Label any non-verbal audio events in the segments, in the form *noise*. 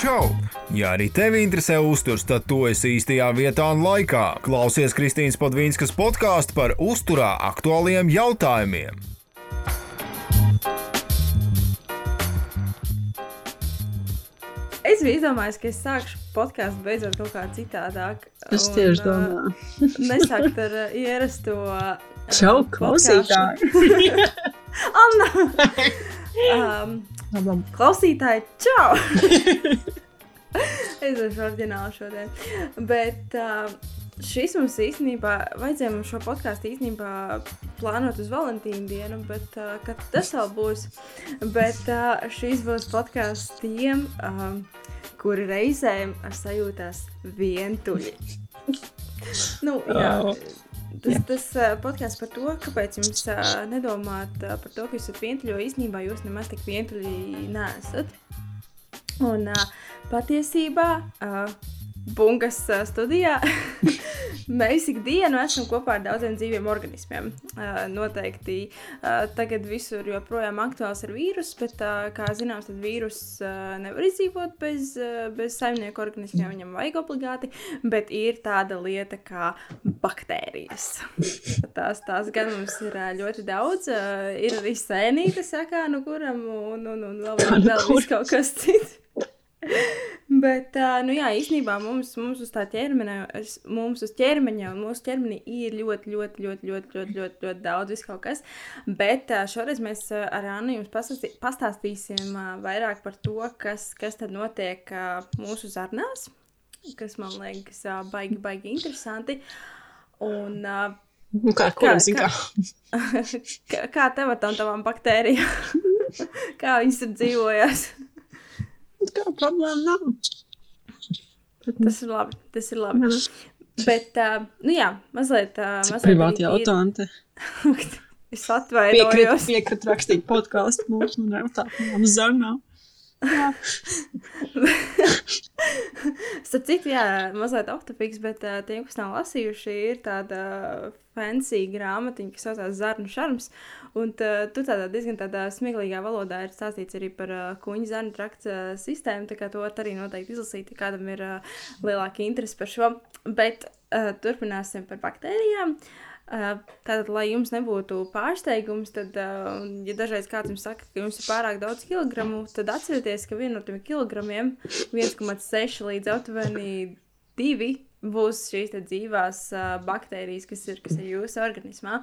Čau! Ja arī tevi interesē uzturs, tad tu esi īstajā vietā un laikā. Klausies Kristīnas Padvīnskas podkāstu par uzturā aktuāliem jautājumiem. Es biju izdomājis, ka es sākšu podkāstu beidzot kaut kā citādāk. Es tieši domāju. Nesākt ar uh, ierasto. Uh, Čau, klausītāji! *laughs* Anna! *laughs* um, Labam. klausītāji, čau! *laughs* es esmu orģināli šodien. Bet uh, šis mums īstenībā, vajadzēja mums šo podkāstu īstenībā plānot uz Valentīna dienu, bet uh, kad tas vēl būs. Bet uh, šis būs podkāsts tiem, um, kuri reizēm sajūtās vientuļi. *laughs* nu, jā. Oh. Tas, tas uh, podkāsts par to, kāpēc jums nedomāt par to, ka jūs esat vientuļi, jo īstenībā jūs nemaz tik vientuļi neesat. Un patiesībā Bungas studijā *laughs* mēs ikdienu esam kopā ar daudziem dzīviem organismiem. Noteikti tagad visur joprojām aktuāls ir vīruss, bet, kā zināms, tad vīruss nevar izdzīvot bez, bez saimnieku organismiem. Viņam vajag obligāti, bet ir tāda lieta kā baktērijas. *laughs* Tās, tās gan mums ir uh, ļoti daudz. Uh, ir arī sēnītes, kā nu kuram, un, un, un vēl, *laughs* nu vēl kaut kas cits. *laughs* Bet, uh, nu jā, īstenībā mums, mums uz tā ķermeņa, mums uz ķermeņa un mūsu ķermenī ir ļoti, ļoti, ļoti, ļoti, ļoti, ļoti, ļoti daudz vis kaut kas. Bet uh, šoreiz mēs uh, ar Annu jums pastāstī, pastāstīsim uh, vairāk par to, kas, kas tad notiek uh, mūsu zarnās, kas man liekas uh, baigi, baigi interesanti. Un, uh, Nu, kā, zin kā? *laughs* kā, kā tev ar tām tavām baktērijām? *laughs* kā viņas tur dzīvojas? Kā problēma nav. Tas ir labi. Tas ir labi. Bet, uh, nu jā, mazliet tādu Privāti jautājumi. *laughs* Es atvainojos. Piekrīt, piekrīt rakstīt podkāstu mums un jautāt mums zarnā. Jā. *laughs* Starp citu, jā, mazliet optifiks, bet uh, tiem, kas nav lasījuši, ir tāda fancy grāmatiņa, kas saucās Zarnu šarms. Un uh, tu tādā diezgan tādā smieklīgā valodā ir stāstīts arī par uh, kuņģa zarnu trakta uh, sistēmu, tā kā to var arī noteikti izlasīt, ja kādam ir uh, lielāka interese par šo. Bet uh, turpināsim par baktērijām. Uh, Tātad, lai jums nebūtu pārsteigums, tad, ja dažreiz kāds jums saka, ka jums ir pārāk daudz kilogramu, tad atcerieties, ka viena no tiem kilogramiem, 1,6 līdz aptuveni 2, būs šīs dzīvās baktērijas, kas ir, kas ir jūsu organismā.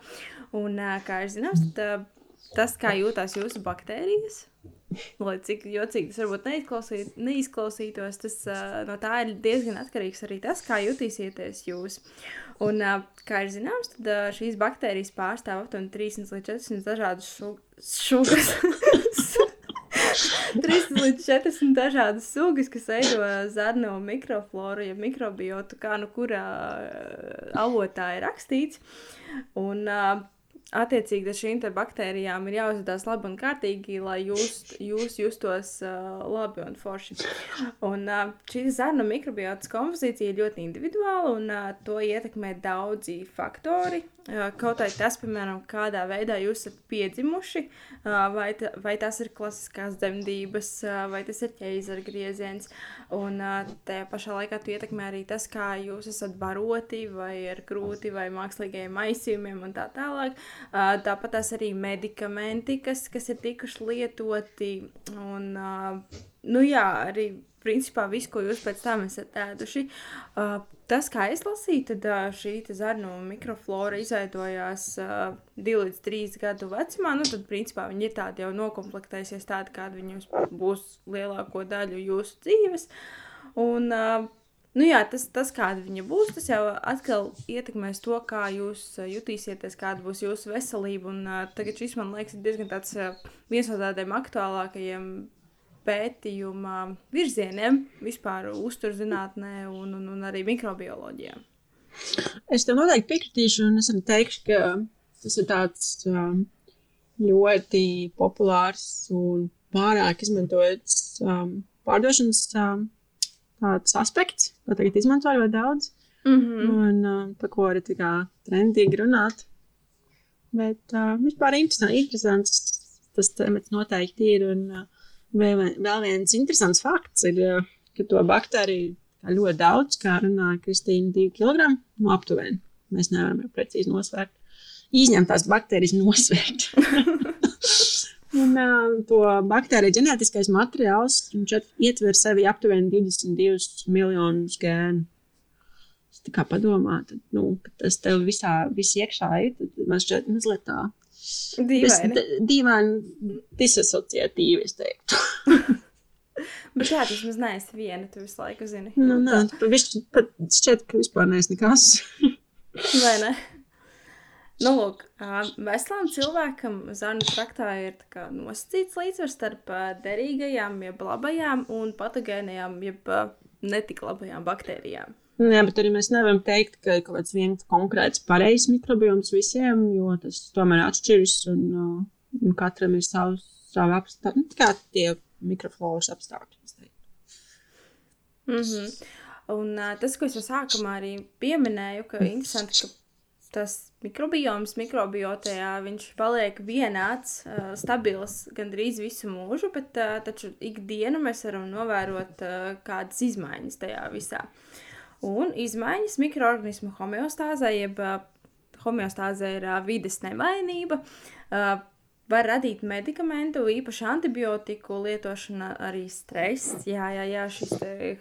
Un, kā jūs zināt, tad, tas, kā jūtas jūsu baktērijas, *laughs* lai cik jocīgi tas varbūt neizklausīt, neizklausītos, tas uh, no tā ir diezgan atkarīgs arī tas, kā jutīsieties jūs. Un, uh, kā ir zināms, tad uh, šīs baktērijas pārstāv aptuveni 300 līdz 400 dažādas šu- šugas. 300 līdz 400 dažādas sugas, kas veido zarnu mikrofloru, ja mikrobiotu, kā nu kurā avotā ir rakstīts. Un, uh, Attiecīgi, šīm baktērijām ir jāuzvedās labi un kārtīgi, lai jūs, jūs justos uh, labi un forši. Un, uh, šī zarnu mikrobiotas kompozīcija ir ļoti individuāla un uh, to ietekmē daudzi faktori. Uh, kaut arī tas, piemēram, kādā veidā jūs esat piedzimuši, uh, vai, ta, vai tas ir klasiskās dzemdības, uh, vai tas ir ķeizara grieziens. Un uh, tajā pašā laikā tu ietekmē arī tas, kā jūs esat baroti, vai ar krūti, vai mākslīgajiem aizsījumiem un tā tālāk. Uh, tāpat tās arī medikamenti, kas, kas ir tikuši lietoti. Un, nu jā, arī principā viss, ko jūs pēc tam esat ēduši. Uh, tas, kā es lasīju, tad uh, šī zarnu mikroflora izveidojās uh, 2 līdz 3 gadu vecumā. Nu, tad, principā, viņi ir tādi jau nokomplektējušies, tādi, kādi viņi būs lielāko daļu jūsu dzīves. Un, uh, Nu jā, tas, tas kāda viņa būs, tas jau atkal ietekmēs to, kā jūs uh, jutīsieties, kāda būs jūsu veselība. Un, uh, tagad šis man liekas, ir diezgan tāds uh, viens no tādiem aktuālākajiem pētījuma virzieniem vispār uzturzinātnē un, un, un arī mikrobioloģijā. Es tev noteikti piekritīšu, un es arī teikšu, ka tas ir tāds um, ļoti populārs un pārāk izmantots um, pārdošanas um, tāds aspekts, ko tagad izmanto ļoti daudz, Mm -hmm. un um, par ko arī trendīgi runāt. Bet uh, vispār interesants, interesants tas temats noteikti ir. Un, uh, vēl, vēl viens interesants fakts ir, uh, ka to baktēriju ļoti daudz, kā runāja Kristīna, 2 kg. Nu, aptuveni. Mēs nevaram jau precīzi nosvērt. Izņemt tās baktērijas, nosvērt. *laughs* Un uh, to baktēriju ģenētiskais materiāls ietver sevi aptuveni 22 miljonus gēnu. Tā kā padomā, tad, nu, tas tev visā, iekšā ir, man šķiet mazliet tā. Dīvaini. Disasociatīvi, es teiktu. *laughs* Bet jā, tas vismaz neesi viena, tu visu laiku zini. Nu, nē, pat, pat šķiet, ka vispār neesi nekas. Vai ne? *laughs* Nu, lūk, veselam cilvēkam zarnu traktā ir nosacīts līdzsvars starp derīgajām, jeb labajām un patogēnajām, jeb netik labajām baktērijām. Jā, bet arī mēs nevaram teikt, ka ir kaut kāds viens konkrēts pareizs mikrobioms visiem, jo tas tomēr atšķiras un, un katram ir savs, savi apstākļi, nu, kā tie mikrofloras apstākļi. Mm -hmm. Un uh, tas, ko es jau sākumā arī pieminēju, ka interesanti, ka tas mikrobioms mikrobiotējā viņš paliek vienāds, stabils gandrīz visu mūžu, bet taču ikdienu mēs varam novērot kādas izmaiņas tajā visā. Un izmaiņas mikroorganismu homeostāzē, jeb homeostāzē ir vides nemainība, uh, var radīt medikamentu, īpaši antibiotiku lietošana, arī stress. Jā, jā, jā šis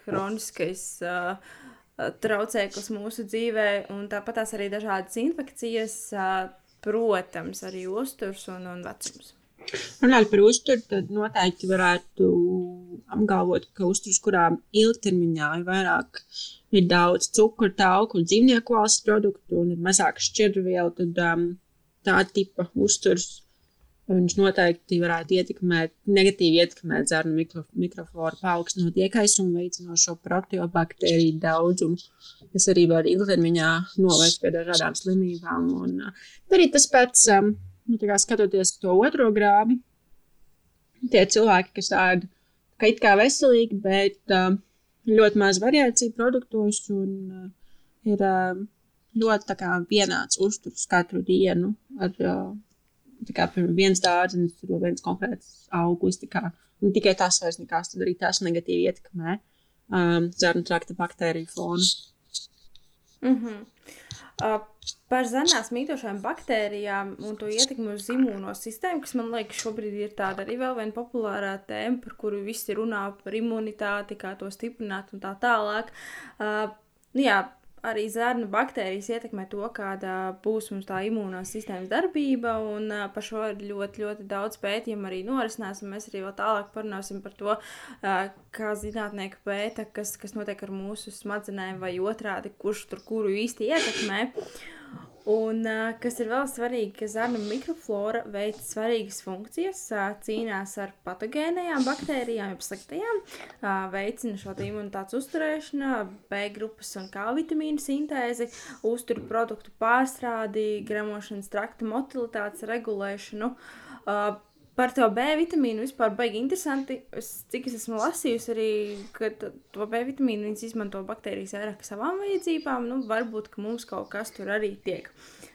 hroniskais uh, traucēklis mūsu dzīvē, un tāpat tās arī dažādas infekcijas, uh, protams, arī uzturs un, un vecums. Runājot par uzturu, tad noteikti varētu apgalvot, ka uzturs, kurā ilgtermiņā ir vairāk, ir daudz cukuru, tauku un dzīvnieku valsts produktu un ir mazāk šķidrvielu, tad um, tā tipa uzturs Viņš noteikti varētu ietekmēt, negatīvi ietekmēt zarnu mikro, mikrofloru, paaugstinot iekaisumu, veicinot šo proteobaktēriju daudzumu, kas arī var ilgtermiņā novest pie dažādām slimībām. Un, arī tas pats, nu, kā skatoties to otro grābi, tie cilvēki, kas tādi kā it kā veselīgi, bet ļoti maz variāciju produktos un ir ļoti kā, vienāds uzturs katru dienu ar kā viens dārziņš, tur viens konkrēts auglis. Un tikai tas vairs nekas, tad arī tas negatīvi ietekmē um, zarnu trakta baktēriju fonu. Mm -hmm. uh, par zarnās mītošām baktērijām un to ietekmi uz imūno sistēmu, kas man liekas, šobrīd ir tāda arī vēl viena populārā tēma, par kuru visi runā par imunitāti, kā to stiprināt un tā tālāk. Uh, nu jā, arī zarnu baktērijas ietekmē to, kāda būs mums tā imūnās sistēmas darbība. Un uh, par šo ir ļoti, ļoti daudz pētījumu arī norisinās. Mēs arī vēl tālāk parunāsim par to, uh, kā zinātnieki pēta, kas, kas notiek ar mūsu smadzenēm vai otrādi, kurš tur kuru īsti ietekmē. Un, kas ir vēl svarīgi, ka zarnu mikroflora veic svarīgas funkcijas, cīnās ar patogēnajām baktērijām, jau sliktajām, veicina šo imunitātes uzturēšanu, B grupas un K vitamīnu sintēzi, uzturu produktu pārstrādi, gremošanas trakta motilitātes regulēšanu. Uh, Par to B vitamīnu vispār baigi interesanti. Es, cik es esmu lasījusi, arī to B vitamīnu viņas izmanto baktērijas vairāk savām vajadzībām. Nu, varbūt, ka mums kaut kas tur arī tiek.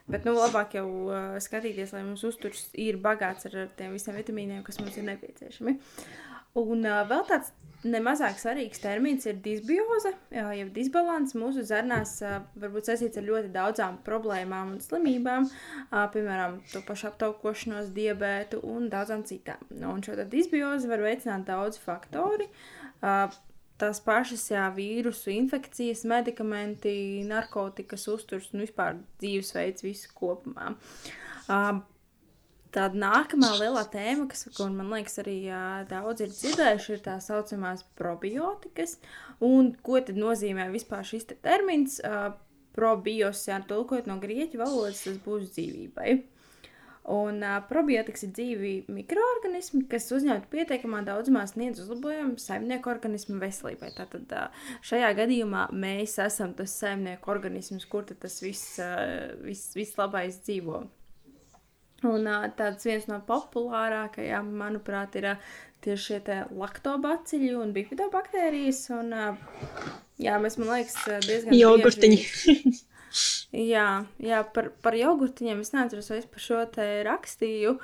Bet nu, labāk jau uh, skatīties, lai mums uzturs ir bagāts ar, ar tiem visiem vitamīniem, kas mums ir nepieciešami. Un uh, vēl tāds Nemazāk svarīgs termins ir disbioze, jeb disbalans. Mūsu zarnās var būt saistīts ar ļoti daudzām problēmām un slimībām, piemēram, to pašu aptaukošanos, diabētu un daudzām citām. Un šo disbiozi var veicināt daudz faktori. Tās pašas jā, vīrusu infekcijas, medikamenti, narkotikas, uzturs un vispār dzīvesveids visu kopumā. Tāda nākamā lielā tēma, kas man liekas, arī jā, daudz ir dzirdējuši, ir tā saucamās probiotikas. Un ko tad nozīmē vispār šis te termins? Uh, probios, jā, tulkojot no grieķu valodas, tas būs dzīvībai. Un uh, probiotikas ir dzīvi mikroorganismi, kas uzņemt pietiekamā daudzumā sniedz uzlabojumu saimnieku organismu veselībai. Tātad uh, šajā gadījumā mēs esam tas saimnieku organisms, kur tas viss, uh, viss, viss labais dzīvo. Un tāds viens no populārākajiem, manuprāt, ir tieši šie laktobacili un bifidobaktērijas. Un, jā, mēs, man liekas, diezgan. Jogurtiņi. Bieži... jā, jā par, par jogurtiņiem es neatceros, vai es par šo te rakstīju.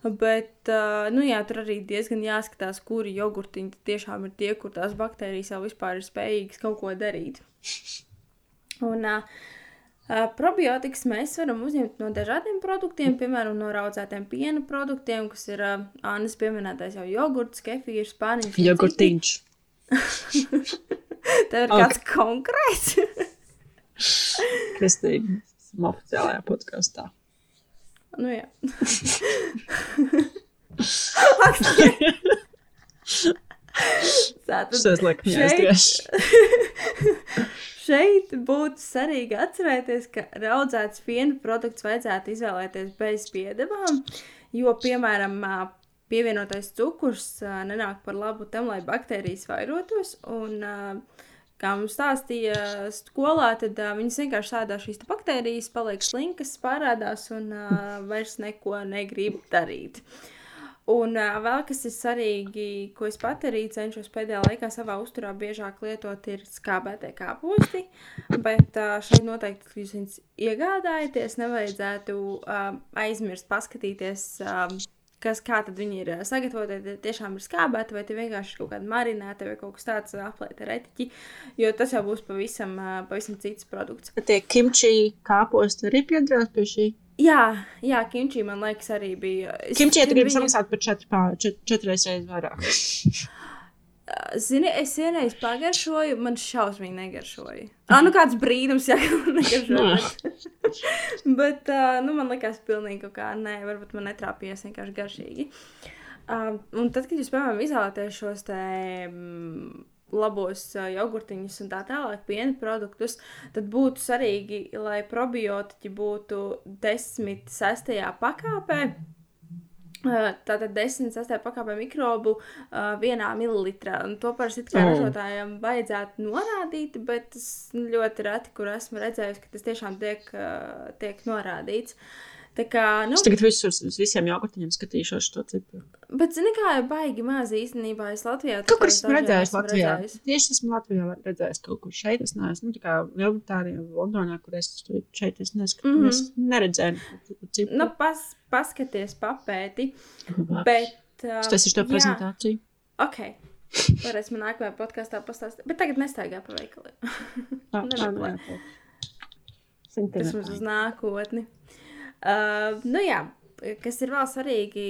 Bet, nu jā, tur arī diezgan jāskatās, kuri jogurtiņi tiešām ir tie, kur tās baktērijas jau vispār ir spējīgas kaut ko darīt. Un, Uh, probiotikas mēs varam uzņemt no dažādiem produktiem, piemēram, no raudzētiem piena produktiem, kas ir uh, Annas pieminētais jau jogurts, kefīrs, pāriņš. Jogurtiņš. *laughs* Tev ir kāds okay. konkrēts? Kristīna, oficiālajā podkāstā. Nu jā. *laughs* *laughs* *laughs* Tātad šeit, *laughs* šeit būtu svarīgi atcerēties, ka raudzēts piena produkts vajadzētu izvēlēties bez piedevām, jo, piemēram, pievienotais cukurs nenāk par labu tam, lai baktērijas vairotos. Un, kā mums stāstīja skolā, tad uh, viņas vienkārši sēdā šīs baktērijas, paliek slinkas, parādās un uh, vairs neko negrib darīt. Un uh, vēl kas ir svarīgi, ko es pat arī cenšos pēdējā laikā savā uzturā biežāk lietot, ir skābētie kāposti. Bet uh, šeit noteikti, kad jūs viņus iegādājaties, nevajadzētu uh, aizmirst paskatīties. Uh, kas, kā tad viņi ir sagatavoti, vai tiešām ir skābēti, vai tie vienkārši ir kaut kādi marināti, vai kaut kas tāds aplēta retiķi, jo tas jau būs pavisam, pavisam cits produkts. Tie kimči kāposti arī piedarās pie šī? Jā, jā, kimči man liekas arī bija. Kimči, ja tu gribi samaksāt par četru, čet, četreiz vairāk. *laughs* Zini, es vienreiz pagaršoju, man šausmīgi negaršoja. Ah, nu kāds brīnums, ja *laughs* negaršoja. *laughs* Bet, bet uh, nu, man likās pilnīgi kaut kā, nē, varbūt man netrāpījās vienkārši garšīgi. Uh, un tad, kad jūs, piemēram, izvēlaties šos te mm, labos uh, jogurtiņus un tā tālāk, piena produktus, tad būtu svarīgi, lai probiotiķi būtu desmit sestajā pakāpē. Tātad 10 sastāvdaļu pakāpē mikrobu uh, vienā mililitrā. Un to parasti kā oh. ražotājiem vajadzētu norādīt, bet es ļoti reti, kur esmu redzējis, ka tas tiešām tiek, uh, tiek norādīts. Tā kā, nu, es tagad visus, visiem jogurtiņiem skatīšos to ciparu. Bet, zini, kā jau baigi maz īstenībā es Latvijā. Kaut kur esmu redzējis Latvijā. Redzējis. Tieši esmu Latvijā redzējis kaut kur šeit. Es neesmu, nu, tā kā Lielbritānijā, Londonā, kur es šeit es neskatu, mm -hmm. es neredzēju ciparu. Nu, pas, paskaties, papēti. Bet. Uh, tas ir to prezentāciju. Ok. Varēs man nākamajā podkāstā pastāstīt. Bet tagad nestaigā pa veikaliem. *laughs* Tas mums *laughs* uz nākotni. Uh, nu jā, kas ir vēl svarīgi,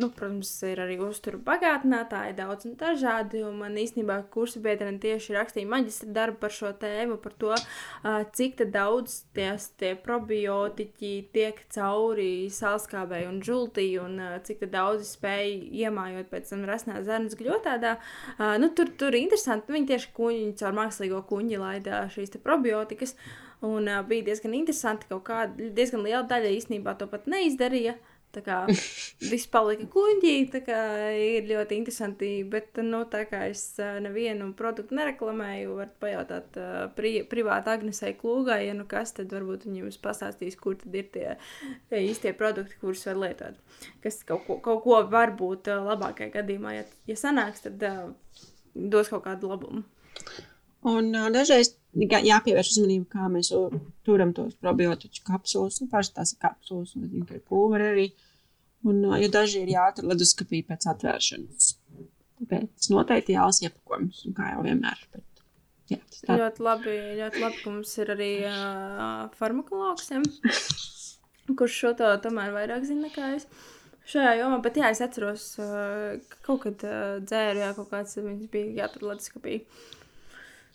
nu, protams, ir arī uzturu bagātinātāji, daudz un dažādi. Un man īstenībā kursa biedrene tieši rakstīja maģistra darbu par šo tēmu, par to, uh, cik daudz ties, tie probiotiķi tiek cauri salskābei un žultī, un uh, cik daudz spēj iemājot pēc tam rasnā zarnas gļotādā. Uh, nu, tur, tur ir interesanti, viņi tieši kuņi, caur mākslīgo kuņi laida šīs probiotikas. Un uh, bija diezgan interesanti, ka kāda diezgan liela daļa īstenībā to pat neizdarīja. Tā kā *laughs* viss palika kuģī, tā kā ir ļoti interesanti. Bet, nu, tā kā es nevienu produktu nereklamēju, varat pajautāt uh, pri, privāti Agnesei Klūgai, ja nu kas, tad varbūt viņi jums pastāstīs, kur tad ir tie, tie īstie produkti, kurus var lietot. Kas kaut ko, kaut ko varbūt labākajā gadījumā, ja, ja sanāks, tad uh, dos kaut kādu labumu. Un uh, dažreiz jāpievērš uzmanība, kā mēs turam tos probiotiķu kapsulas. Nu, Parasti tās ir kapsulas, un ka ir pulveri arī. Un, uh, jo daži ir jāatur leduskapī pēc atvēršanas. Tāpēc noteikti jālasa iepakojums, kā jau vienmēr. Bet, jā, tā. ļoti labi, ļoti labi, ka mums ir arī uh, farmakologs, *laughs* kurš šo to tomēr vairāk zina nekā es. Šajā jomā, bet jā, es atceros, uh, ka kaut kad uh, dzēru, jā, kaut kāds viņas bija jāatur leduskapī.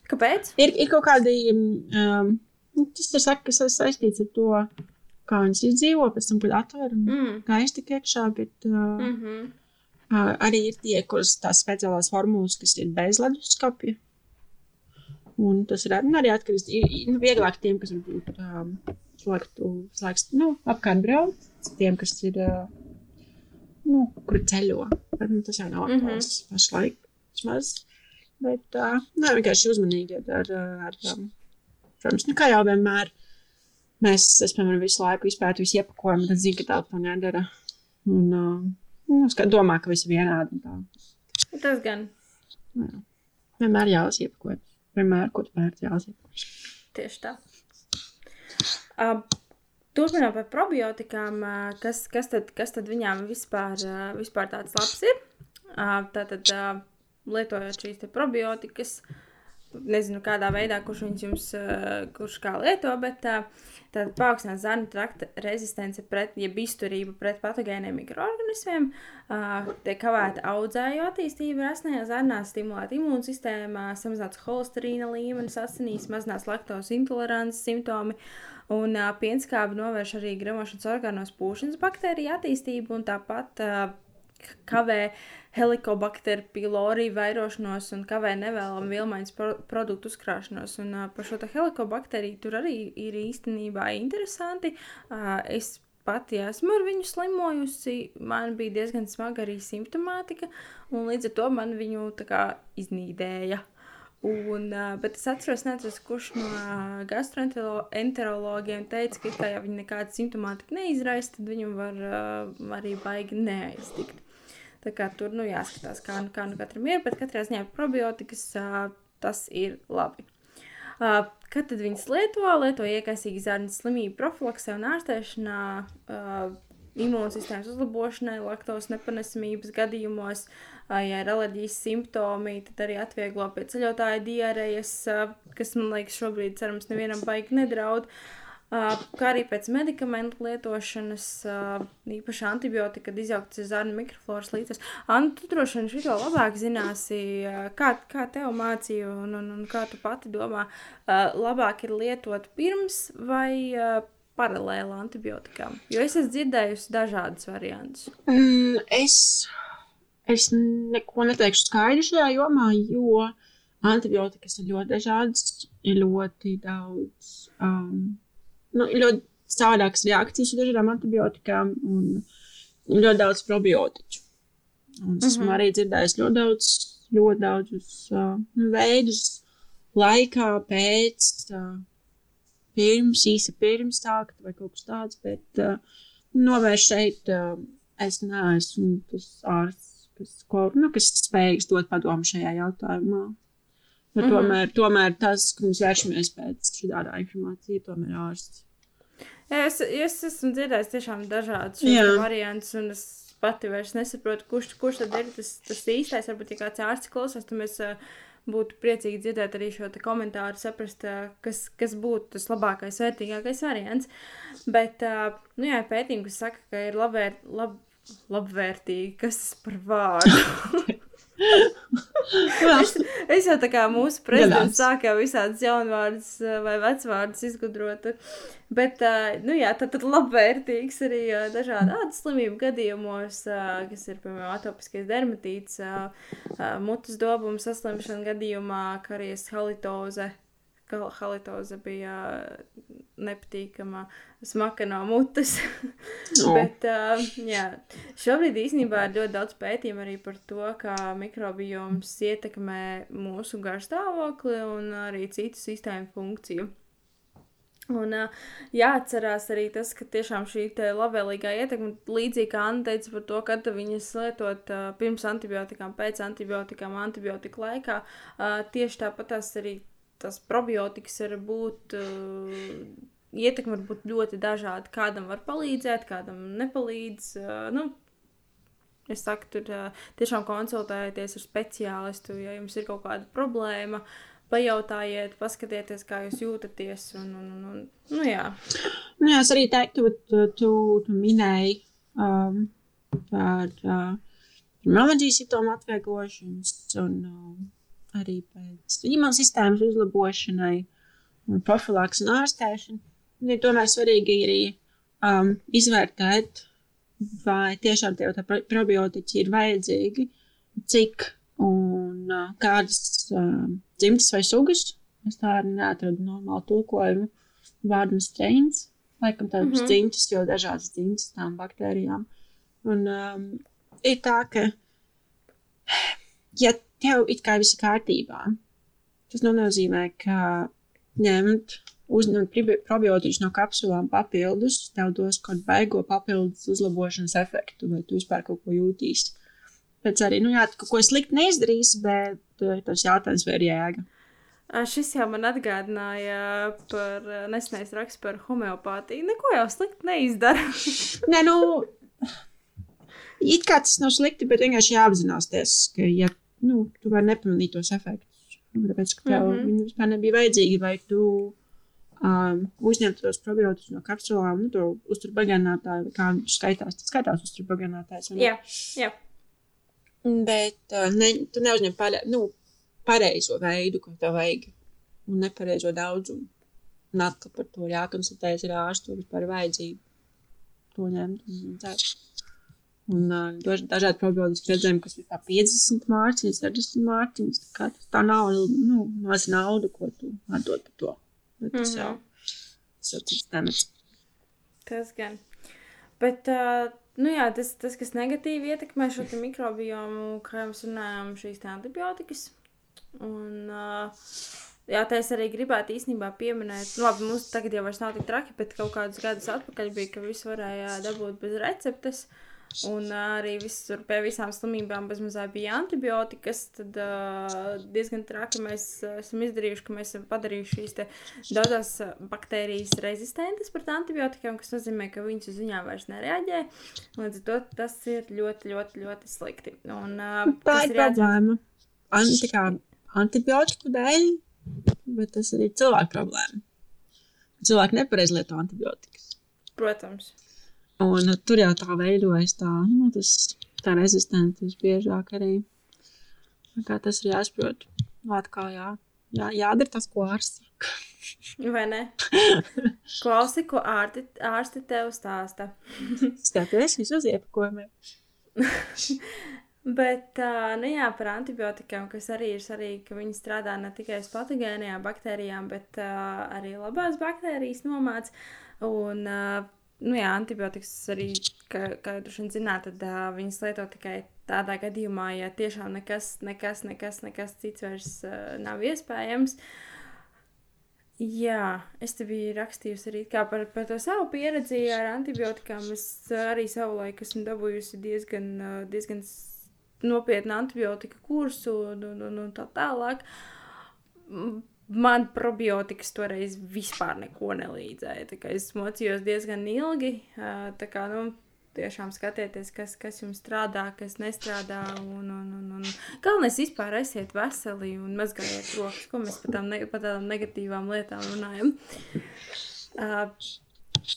Kāpēc? Ir, ir kaut kādi, um, nu, tas ir saka, kas saistīts ar to, kā viņas izdzīvo, pēc tam, kad atver un mm. gaisa tik iekšā, bet uh, mm -hmm. uh, arī ir tie, kuras tās speciālās formulas, kas ir bez leduskapja. Un tas ir arī atkarīgs no nu, vieglāk tiem, kas varbūt um, slēgtu, slēgst, nu, apkārt brauc, tiem, kas ir, uh, nu, kur ceļo. Bet, nu, tas jau nav aktuāls mm -hmm. pašlaik. Vismaz. Bet uh, nē, vienkārši uzmanīgi ar, ar um, protams, nu, kā jau vienmēr. Mēs, es, piemēram, visu laiku izpētu visu iepakojumu, tad zinu, ka tā to nedara. Un, uh, nu, es domā, ka viss ir vienādi. Tas gan. Jā. Vienmēr jālas iepakojums. Vienmēr, pērci, jālas iepakojums. Tieši tā. Uh, Turpinot par probiotikām, kas, kas, tad, kas tad viņām vispār, vispār tāds labs ir? Tātad, lietojot šīs probiotikas, nezinu, kādā veidā, kurš viņus jums, kurš kā lieto, bet tātad paaugstināt zarnu trakta rezistence pret, jeb izturību pret patogēniem mikroorganismiem, tiek kavēta audzēju attīstība rasnajā zarnā, stimulēt imūnsistēmā, samazināts holesterīna līmenis asinīs, mazinās laktozes intolerances simptomi, Un uh, pienskābi novērš arī gremošanas orgānos pūšanas baktēriju attīstību un tāpat uh, kavē helikobakteru pylori vairošanos un kavē nevēlamu vilmaiņas pro produktu uzkrāšanos. Un uh, par šo helikobakteriju tur arī ir īstenībā interesanti. Uh, es pati esmu ar viņu slimojusi, man bija diezgan smaga arī simptomātika, un līdz ar to man viņu tā iznīdēja. Un, bet es atceros, neatceros, kurš no gastroenterologiem teica, ka, ja viņi nekādu simptomātiku neizraisa, tad viņu var arī baigi neaiztikt. Tā kā tur nu, jāskatās, kā, nu, kā nu katram ir, bet katrā ziņā probiotikas tas ir labi. Kad tad viņas lieto? Lieto iekaisīgi zarnu slimību profilaksē un ārstēšanā, imūnsistēmas uzlabošanai, laktos nepanesamības gadījumos, uh, ja ir alerģijas simptomi, tad arī atvieglo pie ceļotāja diarējas, kas man liekas šobrīd, cerams, nevienam baigi nedraud. Kā arī pēc medikamentu lietošanas, īpaši antibiotika, kad izjauktas ir zarnu mikrofloras līdzes. Anna, tu droši vien šito labāk zināsi, kā, kā tev mācīja un, un, un kā tu pati domā, labāk ir lietot pirms vai paralēli antibiotikām? Jo es esmu dzirdējusi dažādas variantus. Mm, es Es neko neteikšu skaidru šajā jomā, jo antibiotikas ir ļoti dažādas, ir ļoti daudz, um, nu, ļoti savādākas reakcijas ar dažādām antibiotikām un ļoti daudz probiotiķu. Un es mm -hmm. arī dzirdējis ļoti daudz, ļoti daudzus uh, veidus laikā pēc, uh, pirms, īsi pirms tā, vai kaut kas tāds, bet uh, novērst šeit uh, es neesmu tas ārsts kas, ko, nu, kas spējīgs dot padomu šajā jautājumā. Bet mm -hmm. tomēr, tomēr tas, ka mēs vēršamies pēc šādā informācija, tomēr ārsts. Jā, es, es esmu dzirdējis tiešām dažādus variantus, un es pati vairs nesaprotu, kurš, kurš tad ir tas, tas īstais. Varbūt, ja kāds ārsts klausās, tad mēs uh, būtu priecīgi dzirdēt arī šo komentāru, saprast, uh, kas, kas būtu tas labākais, vērtīgākais variants. Bet, uh, nu jā, pētījumi, kas saka, ka ir labvēr, lab, labvērtīgi, kas tas par vārdu. *laughs* es, es jau tā kā mūsu prezidents sākā visādas jaunvārdas eh, vai vecvārdas izgudrot. Bet, eh, nu jā, tad, tad labvērtīgs arī eh, dažādu slimību gadījumos, kas ir, piemēram, atopiskais dermatīts, mutes dobuma saslimšana gadījumā, karijas halitoze, halitoze bija nepatīkama, smaka no mutes. oh. *laughs* Bet, uh, jā, šobrīd īstenībā ir ļoti daudz pētījumu arī par to, kā mikrobioms ietekmē mūsu garstāvokli un arī citu sistēmu funkciju. Un uh, jāatcerās arī tas, ka tiešām šī labvēlīgā ietekme, līdzīgi kā Anna teica par to, kad viņas lietot uh, pirms antibiotikām, pēc antibiotikām, antibiotika laikā, uh, tieši tāpat arī tas probiotikas var būt. Uh, Ietekme var būt ļoti dažāda. Kādam var palīdzēt, kādam nepalīdz. Uh, nu, es saku, tur uh, tiešām konsultējieties ar speciālistu, ja jums ir kaut kāda problēma. Pajautājiet, paskatieties, kā jūs jūtaties. Un, un, un, nu, jā. Nu, jā, es arī teiktu, ka tu, tu, minēji um, par uh, melodijas simptomu atvieglošanas un uh, arī pēc imūnsistēmas uzlabošanai un profilaks un ārstēšanu. Un ir tomēr svarīgi arī um, izvērtēt, vai tiešām tā probiotiķi ir vajadzīgi, cik un uh, kādas uh, dzimtas vai sugas. Es tā arī neatradu normālu tulkojumu vārdam strains. Laikam tādas mm -hmm. dzimtas, jo dažādas dzimtas tām baktērijām. Un um, ir tā, ka, ja tev it kā viss ir kārtībā. Tas nu nozīmē, ka ņemt, uzņemt probiotiķus no kapsulām papildus, tev dos kaut baigo papildus uzlabošanas efektu, vai tu vispār kaut ko jūtīsi. Pēc arī, nu jā, kaut ko slikti neizdarīs, bet tas jautājums vai ir jēga. Šis jau man atgādināja par nesenais raksts par homeopātiju. Neko jau slikti neizdara. *laughs* Nē, nu, it kā tas nav slikti, bet vienkārši jāapzinās, ka, ja nu, tu vari nepamanīt tos efektus, nu, tāpēc, ka tev mm. -hmm. viņi vispār nebija vajadzīgi, vai tu um, uzņemt tos probiotikus no kapsulām, nu, to uzturbagānātāju, vai kā viņš skaitās, tas skaitās ne? jā, jā. Bet uh, ne, tu neuzņem pare, nu, pareizo veidu, ko tev vajag, un nepareizo daudzumu. Un atkal par to jākonsultējas ar ārstu, vispār ir vajadzība to ņemt. un dzert. Un uh, daž- dažādi probiotiski redzējumi, kas ir kā 50 mārciņas, 60 mārciņas. Tā, kā tā nav nu, maz nauda, ko tu atdod par to. Bet tas Mhm. jau tas jau cits temats. Tas gan. Bet, uh, nu jā, tas, tas, kas negatīvi ietekmē šo mikrobiomu, kā jau mēs runājām, šīs antibiotikas. Un, uh, jā, tā es arī gribētu īstenībā pieminēt, nu, labi, mums tagad jau vairs nav tik traki, bet kaut kādus gadus atpakaļ bija, ka visu varēja dabūt bez receptes. Un arī visur pie visām slimībām bezmazliet bija antibiotikas. Tad uh, diezgan traki mēs esam izdarījuši, ka mēs esam padarījuši šīs daudzas baktērijas rezistentas pret antibiotikām, kas nozīmē, ka viņas uz viņām vairs nereaģē. Līdz ar to tas ir ļoti, ļoti, ļoti slikti. Un, uh, Tā ir problēma. An, tā kā antibiotiku dēļ, bet tas ir cilvēku problēma. Cilvēki nepareizi lieto antibiotikas. Protams. Un tur jau tā veidojas tā, nu, tas, tā rezistence visbiežāk arī. Tā kā tas ir jāsaprot. Atkal jā, jā, jādara tas, ko ārsts saka. *laughs* Vai ne? *laughs* Klausi, ko ārti, ārsti tev stāsta. *laughs* Skaties visos iepakojumiem. Bet, nu jā, par antibiotikām, kas arī ir svarīgi, ka viņi strādā ne tikai uz patogēnajām baktērijām, bet arī labās baktērijas nomāc. Un, nu jā, antibiotikas arī, kā, kā jūs droši vien zināt, tad uh, viņas lieto tikai tādā gadījumā, ja tiešām nekas, nekas, nekas, nekas cits vairs uh, nav iespējams. Jā, es te biju rakstījusi arī par, par to savu pieredzi ar antibiotikām. Es arī savulaik esmu dabūjusi diezgan, diezgan nopietnu antibiotika kursu un, un, un, un tā tālāk. Man probiotikas toreiz vispār neko nelīdzēja. Es mocījos diezgan ilgi. Tā kā, nu, tiešām skatieties, kas, kas jums strādā, kas nestrādā. Un, un, un, un. Galvenais vispār esiet veseli un mazgājiet rokas, ko mēs par, tām ne, par tādām negatīvām lietām runājam. Uh,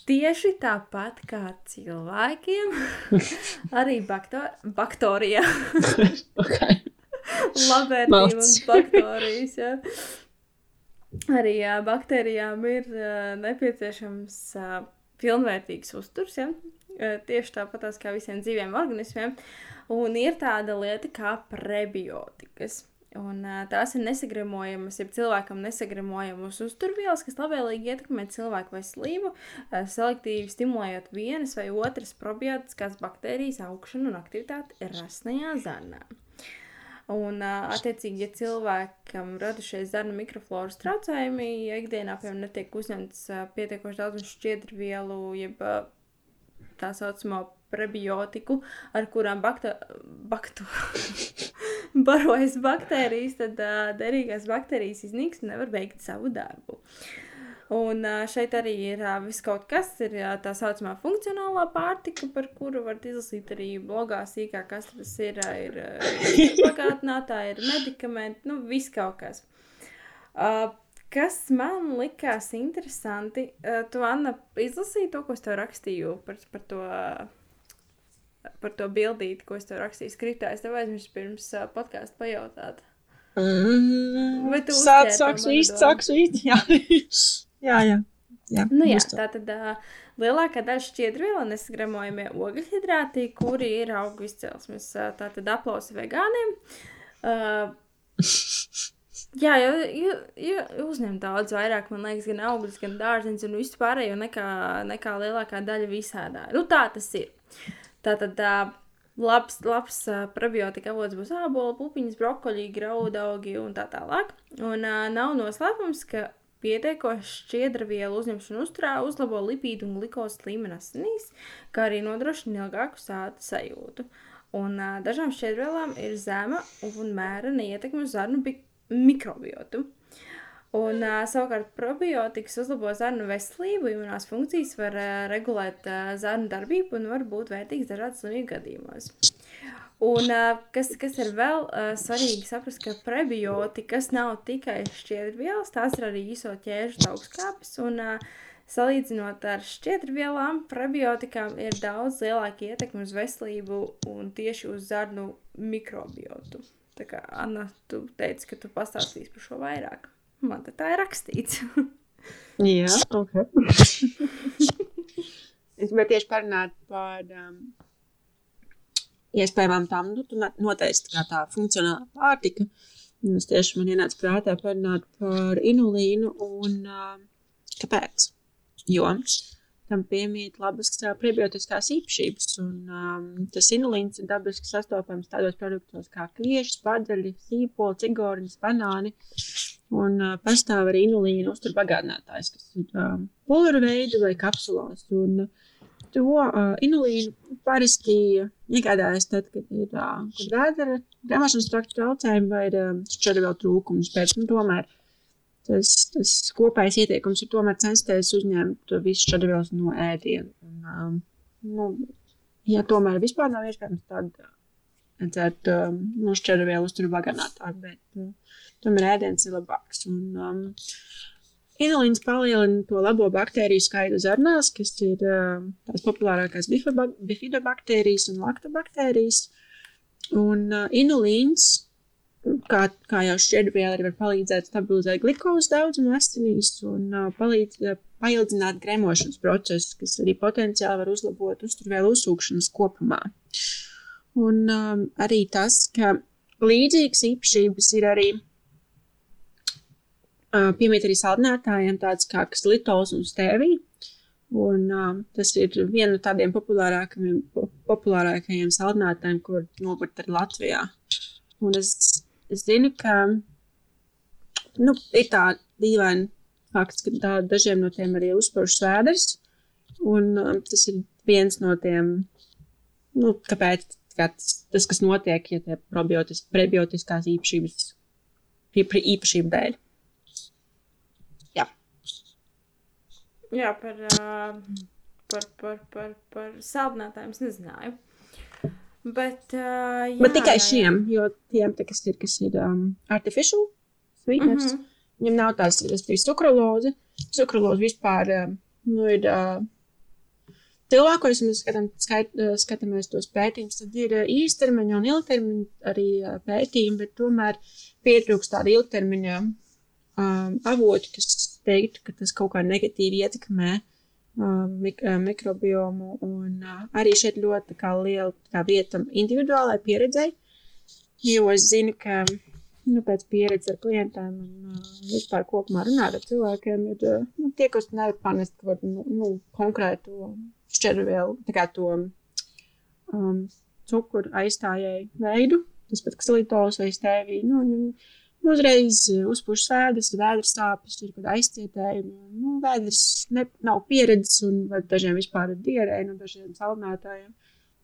tieši tāpat kā cilvēkiem, *laughs* arī bakterijā, *laughs* Okay. labvērtība un bakterijas. Ja. Arī jā, baktērijām ir uh, nepieciešams uh, pilnvērtīgs uzturs. Ja. Uh, tieši tāpat kā visiem dzīviem organismiem. Un ir tāda lieta kā prebiotikas. Un, uh, tās ir nesagremojamas, ja cilvēkam nesagremojamas uzturvielas, kas labvēlīgi ietekmē cilvēku veselību, uh, selektīvi stimulējot vienas vai otras probiotiskās baktērijas augšanu un aktivitāti rasnajā zarnā. Un, attiecīgi, ja cilvēkam radušies zarnu mikrofloras traucējumi, ja ikdienā piemēram netiek uzņemts pietiekoši daudz šķiedru vielu, jeb tā saucamo prebiotiku, ar kurām bakta, baktu, *laughs* barojas baktērijas, tad derīgās baktērijas iznīks un nevar veikt savu darbu. Un šeit arī ir viss kaut kas, ir tā saucamā funkcionālā pārtika, par kuru var izlasīt arī blogā sīkāk, kas tas ir. Ir *laughs* pagātnātāji, ir medikamenti, nu viss kaut kas. Uh, kas man likās interesanti, uh, tu, Anna, izlasīji to, ko es tev rakstīju par, par to. ā, Par to bildīti, ko es tev rakstīju, skritā. Es tev aizmirsu pirms uh, podkāstu pajautāt. Mm, Vai tu to manu īsti, sāks īsti. Jā, jā. jā. jā. Nu, jā, tā tad uh, lielākā daļa šķiedrvielu nesagramojamie ogļhidrāti, kuri ir augu izcelsmes, uh, tā tad aplausi vegāniem. Uh, jā, jo, jo, jo uzņem daudz vairāk, man liekas, gan augļus, gan dārzeņus un visu pārējo nekā, nekā lielākā daļa visādā. Nu, tā tas ir. Tā tad uh, labs, labs uh, probiotika avots būs ābola, pupiņas, brokoļi, graudaugi un tā tālāk. Un uh, nav noslēpums, ka pietiekoši šķiedra vielu uzņemšana uzturā uzlabo lipīdu un glikozi līmeni asinīs, kā arī nodrošina ilgāku sāta sajūtu. Un uh, dažām šķiedrvielām ir zema un mērena ietekme uz zarnu bi- mikrobiotu. Un uh, savukārt probiotikas uzlabo zarnu veselību, imunās funkcijas, var uh, regulēt uh, zarnu darbību un var būt vērtīgs dažādas slimību gadījumos. Un kas, kas ir vēl uh, svarīgi saprast, ka prebiotikas nav tikai šķiedrvielas, tās ir arī īso ķēžu augstskāpes. Un uh, salīdzinot ar šķiedrvielām, prebiotikām ir daudz lielāka ietekme uz veselību un tieši uz zarnu mikrobiotu. Tā kā Anna, tu teici, ka tu pastāstīsi par šo vairāk. Man te tā ir rakstīts. *laughs* Jā, ok. es gribēju tieši parunāt par um, iespējamām tām, nu, noteikti kā tā funkcionālā pārtika. Un es tieši man ienāca prātā parunāt par inulīnu un uh, kāpēc. Jo tam piemīt labas prebiotiskās īpašības. Un, um, tas inulīns ir dabiski sastopams tādos produktos kā kvieši, spadzeļi, sīpoli, cigoriņas, banāni. Un uh, pastāv arī inulīna uzturbagātinātājs, kas ir um, pulveru veidu vai kapsulās. Un, To uh, inulīnu parasti iegādājas tad, kad ir uh, vēdera, grāmašanas traktu traucējumi vai uh, šķiet vēl trūkums. Bet, nu, tomēr tas, tas kopējais ieteikums ir tomēr censties uzņemt visu šķidrvielas no ēdiena. Un, um, nu, ja tomēr vispār nav iespējams, tad dzert um, no šķidrvielu uzturu vagānātāk. Bet, uh, tomēr ēdiens ir labāks. Un, um, Inulīns palielina to labo baktēriju skaitu zarnās, kas ir tās populārākās bifidobakterijas un laktobaktērijas. Un inulīns, kā, kā jau šķiedrviela, arī var palīdzēt stabilizēt glukozes daudzumu asinīs un palīdz paildzināt gremošanas procesu, kas arī potenciāli var uzlabot uzturvielu uzsūkšanas kopumā. Un um, arī tas, ka līdzīgas īpašības ir arī piemīt arī saldinātājiem, tāds kā slitols un stēvija. Un, uh, tas ir viena no tādiem populārākajiem, populārākajiem saldinātājiem, kur nopirkt arī Latvijā. Un es, es zinu, ka nu, ir tā dīvaina fakts, ka tā, dažiem no tiem arī uzspērš svēders. Un um, tas ir viens no tiem, nu, kāpēc kā tas, tas, kas notiek, ja tie prebiotiskās īpašības, īpašību dēļ. Jā, par, uh, par, par, par, par saldinātājiem es nezināju. Bet, uh, jā, Bet tikai jā, šiem, jo tiem, te, kas ir, kas ir um, artificial sweetness, mm -hmm. viņam nav tās, bija sukraloze. Sukraloze vispār um, nu, ir. Uh, Cilvēkos mēs skatām, skait, skatāmies tos pētījumus, tad ir īstermiņa un ilgtermiņa arī pētījumi, bet tomēr pietrūkst tāda ilgtermiņa um, avoti, kas teiktu, ka tas kaut kā negatīvi ietekmē uh, mik uh, mikrobiomu. Un uh, arī šeit ļoti kā liela kā vieta individuālai pieredzei, jo es zinu, ka nu, pēc pieredzes ar klientiem un uh, vispār kopumā runāt ar cilvēkiem ir uh, nu, tie, kas nevar panest kaut nu, nu, konkrētu šķervielu, tā kā to um, cukuru aizstājēju veidu, tas pat ksilitols vai stēvī. Nu, nu, Nu, uzreiz eh, uzpūš sēdes, vēders sāpes, ir kaut kāda aizcietējuma. Nu, vēders ne, nav pieredzes, un dažiem vispār ir dierēja no dažiem salmētājiem.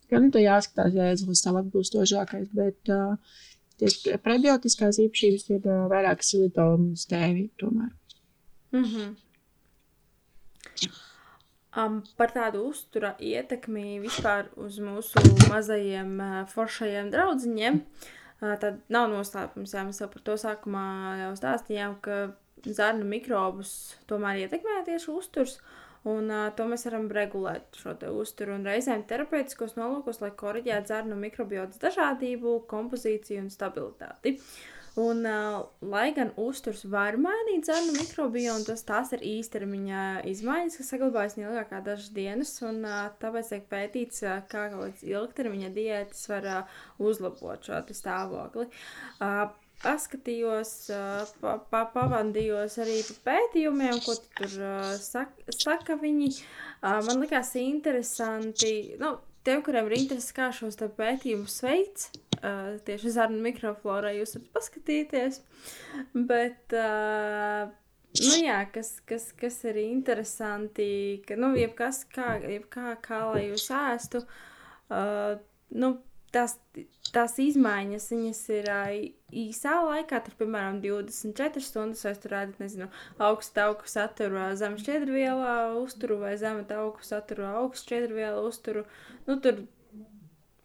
Kā, nu, tā jāskatās, ēzelis nav atbilstošākais, bet uh, tieši prebiotiskās īpašības ir uh, vairāk silitolu un stēvi tomēr. Mm -hmm. Um, par tādu uztura ietekmi vispār uz mūsu mazajiem uh, foršajiem draudziņiem. Uh, Tad nav noslēpums, jā, mēs jau par to sākumā jau stāstījām, ka zarnu mikrobus tomēr ietekmē tieši uzturs. Un uh, to mēs varam regulēt šo uzturu un reizēm terapeitiskos nolūkos, lai korģētu zarnu mikrobiotas dažādību, kompozīciju un stabilitāti. Uh, Un, uh, lai gan uzturs var mainīt zarnu mikrobionu, tas tās ir īstermiņa izmaiņas, kas saglabājas neilgāk kā dažas dienas. Un, uh, tāpēc tiek pētīts, uh, kā ilgtermiņa diētas var uh, uzlabot šo stāvokli. Uh, paskatījos, pa, pa, pavadījos arī pa pētījumiem, ko tur uh, saka, saka viņi. Uh, man likās interesanti, nu, tiem, kuriem ir interesi, kā šos pētījumus veids, uh, tieši zarnu mikroflorā jūs varat paskatīties. Bet, uh, nu jā, kas, kas, kas ir interesanti, ka, nu, jebkas, kā, jebkā, kā lai jūs ēstu, uh, nu, tās, tās izmaiņas, viņas ir uh, īsā laikā, tur, piemēram, 24 stundas, vai tur rādīt, nezinu, augstu tauku saturu zem šķiedrvielā uzturu vai zem tauku saturu augstu šķiedrvielu uzturu. Nu, tur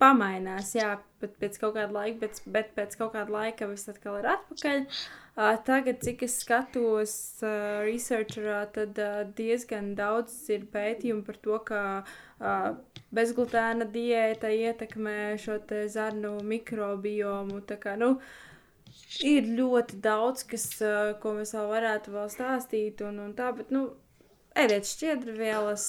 pamainās, jā, bet pēc kaut kāda laika, bet, bet pēc kaut kāda laika viss atkal ir atpakaļ. Uh, tagad, cik es skatos uh, researcherā, tad uh, diezgan daudz ir pētījumu par to, ka uh, bezglutēna diēta ietekmē šo zarnu mikrobiomu. Tā kā, nu, ir ļoti daudz, kas, uh, ko mēs vēl varētu vēl stāstīt un, un tā, bet, nu, ēdiet šķiedrvielas,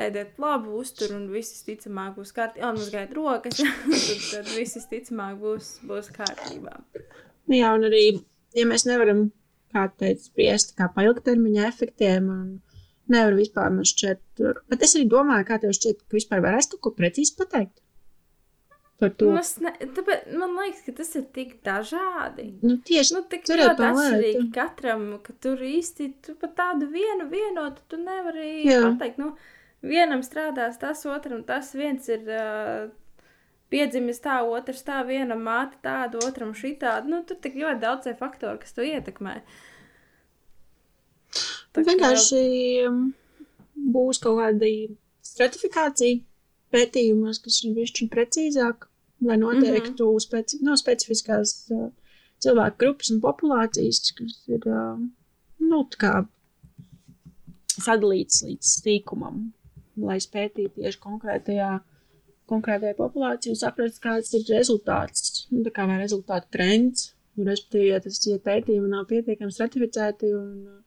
ēdiet labu uzturu un viss ticamāk būs kārtībā. Atmazgājiet rokas, *laughs* tad, tad viss ticamāk būs, būs kārtībā. Nu Jā, un arī, ja mēs nevaram, kā teikt, spriest kā pa ilgtermiņa efektiem un nevar vispār man šķiet, bet es arī domāju, kā tev šķiet, ka vispār varēs kaut ko precīzi pateikt. Par to. Mas ne, tāpēc, man liekas, ka tas ir tik dažādi. Nu, tieši Nu, tik Tur tā atšķirīgi katram, ka tur īsti tu pat tādu vienu vienotu tu nevari Jā. pateikt. Nu, vienam strādās tas, otram tas viens ir uh, piedzimis tā, otrs tā, viena māte tāda, otram šitāda. Nu, tur tik ļoti daudz tie faktori, kas to ietekmē. Tā kā- vienkārši um, būs kaut kāda stratifikācija pētījumos, kas ir bišķiņ precīzāk, lai noteiktu mm -hmm. speci no, specifiskās uh, cilvēku grupas un populācijas, kas ir, uh, nu, sadalīts līdz sīkumam, lai spētītu tieši konkrētajā, konkrētajā populācijā, saprast, kāds ir rezultāts, nu, tā kā vai rezultātu trends, respektīvi, ja tas ja pētījumi nav pietiekami stratificēti un,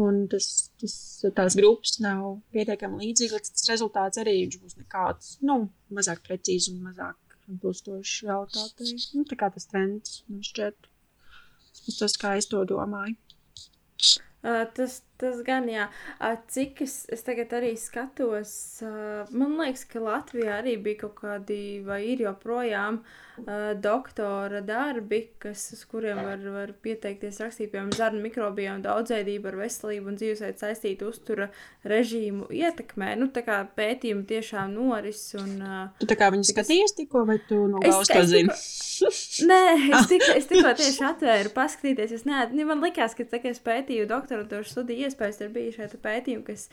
un tas, tas, tās grupas nav pietiekami līdzīgas, tad tas rezultāts arī būs nekāds, nu, mazāk precīzi un mazāk atbilstošs realitātei. Nu, tā kā tas trends, man šķiet, tas, kā es to domāju. Uh, tas, tas gan, jā. Cik es, es tagad arī skatos, man liekas, ka Latvijā arī bija kaut kādi, vai ir joprojām doktora darbi, kas, uz kuriem var, var pieteikties rakstīt, piemēram, zarnu mikrobiomu daudzveidību ar veselību un dzīvesveidu saistītu uztura režīmu ietekmē. Nu, tā kā pētījumi tiešām noris un... Tu tā kā viņi skatījies tikko, vai tu no galvas to zini? Nē, es tikko, es tikko tieši atvēru, paskatīties. Es ne, man likās, ka tā, kad es pētīju doktorantūras studiju iespējas, tur bija šie te pētījumi, kas,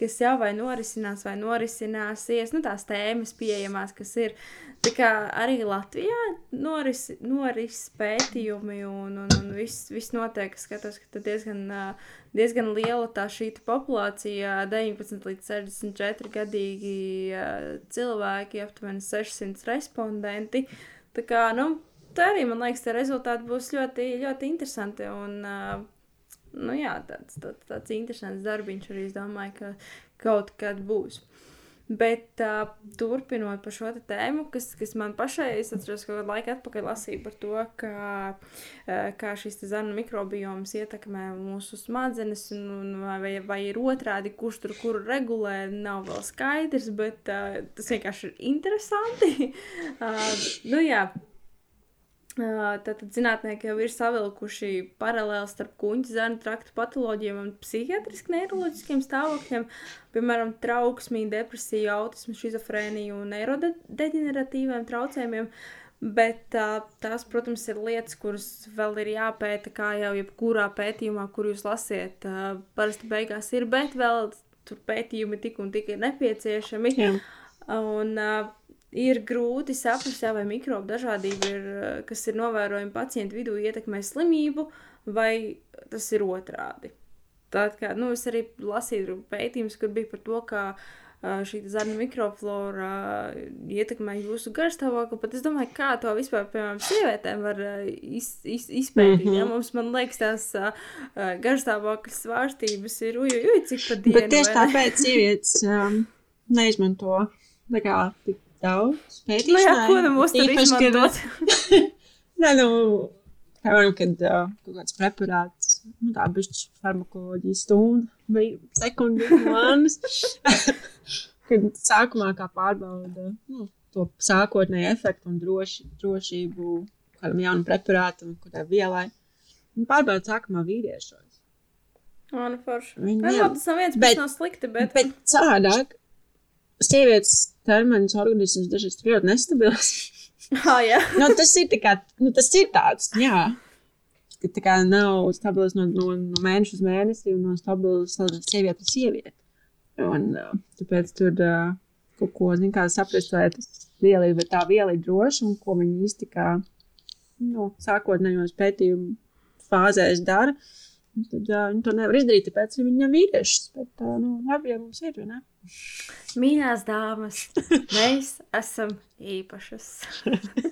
kas jau vai norisinās, vai norisināsies. Nu, tās tēmas pieejamās, kas ir. Tā kā arī Latvijā noris, noris pētījumi un, un, un viss, viss notiek. Es skatos, ka diezgan, diezgan liela tā šī populācija, 19 līdz 64 gadīgi cilvēki, aptuveni 600 respondenti. Tā kā, nu, tā arī man liekas, tie rezultāti būs ļoti, ļoti interesanti. Un, uh, nu, jā, tāds, tāds, tāds interesants darbiņš arī es domāju, ka kaut kad būs. Bet uh, turpinot par šo tēmu, kas, kas man pašai, es atceros, ka laiku atpakaļ lasīju par to, ka, uh, kā šis zarnu mikrobioms ietekmē mūsu smadzenes, un, un vai, vai ir otrādi, kurš tur kuru regulē, nav vēl skaidrs, bet uh, tas vienkārši ir interesanti. *laughs* uh, nu jā, Tātad zinātnieki jau ir savilkuši paralēli starp kuģa zarnu traktu patoloģiem un psihiatriski neiroloģiskiem stāvokļiem, piemēram, trauksmī, depresiju, autismu, schizofrēniju un neirodeģeneratīviem traucējumiem. Bet tās, protams, ir lietas, kuras vēl ir jāpēta, kā jau jebkurā pētījumā, kur jūs lasiet. Parasti beigās ir, bet vēl tur pētījumi tik un tik ir nepieciešami. Jā. Un, uh, ir grūti saprast, vai mikrobu dažādība, ir, uh, kas ir novērojama pacientu vidū, ietekmē slimību, vai tas ir otrādi. Tad, kā, nu, es arī lasīju pētījumus, kur bija par to, ka uh, šī zarnu mikroflora uh, ietekmē jūsu garstāvokli. Pat es domāju, kā to vispār, piemēram, sievietēm var iz, iz, izpētīt. Mm. -hmm. ja? Mums, man liekas, tās garstāvokļa svārstības ir uju, uju, cik pa dienu. Bet tieši tāpēc sievietes um, neizmanto tā kā tik daudz Nu, jā, pētīšanai. ko nu mums kad- izmantot? *laughs* Nē, nu, piemēram, kad uh, kaut kāds preparāts, nu, tā bišķi farmakoloģija stunda, bija sekundi *laughs* manas, *laughs* kad sākumā kā pārbauda nu, to sākotnēju efektu un droši, drošību kādam jaunam preparātam, kādai vielai. Un pārbauda sākumā vīriešos. O, nu forši. Nē, jau- labi, tas nav viens, bet- bet nav slikti, bet... Bet savādāk, sievietes ķermeņa organisms dažreiz ir ļoti nestabils. *laughs* Ah, jā. nu, tas ir kā, nu, tas ir tāds, jā. Ka tā kā nav stabils no, no, no mēneša uz mēnesi un nav stabils no sieviete uz sievieti. Un uh, tāpēc tur uh, kaut ko, zin kā saprast, vai tas viela ir tā viela ir droša un ko viņi īsti kā, nu, sākotnējos pētījumu fāzēs dara. Un Tad uh, viņi to nevar izdarīt, tāpēc viņi viņam vīriešus. Bet, uh, nu, labi, ja mums ir, ne? Mīļās dāmas, *laughs* mēs esam īpašas.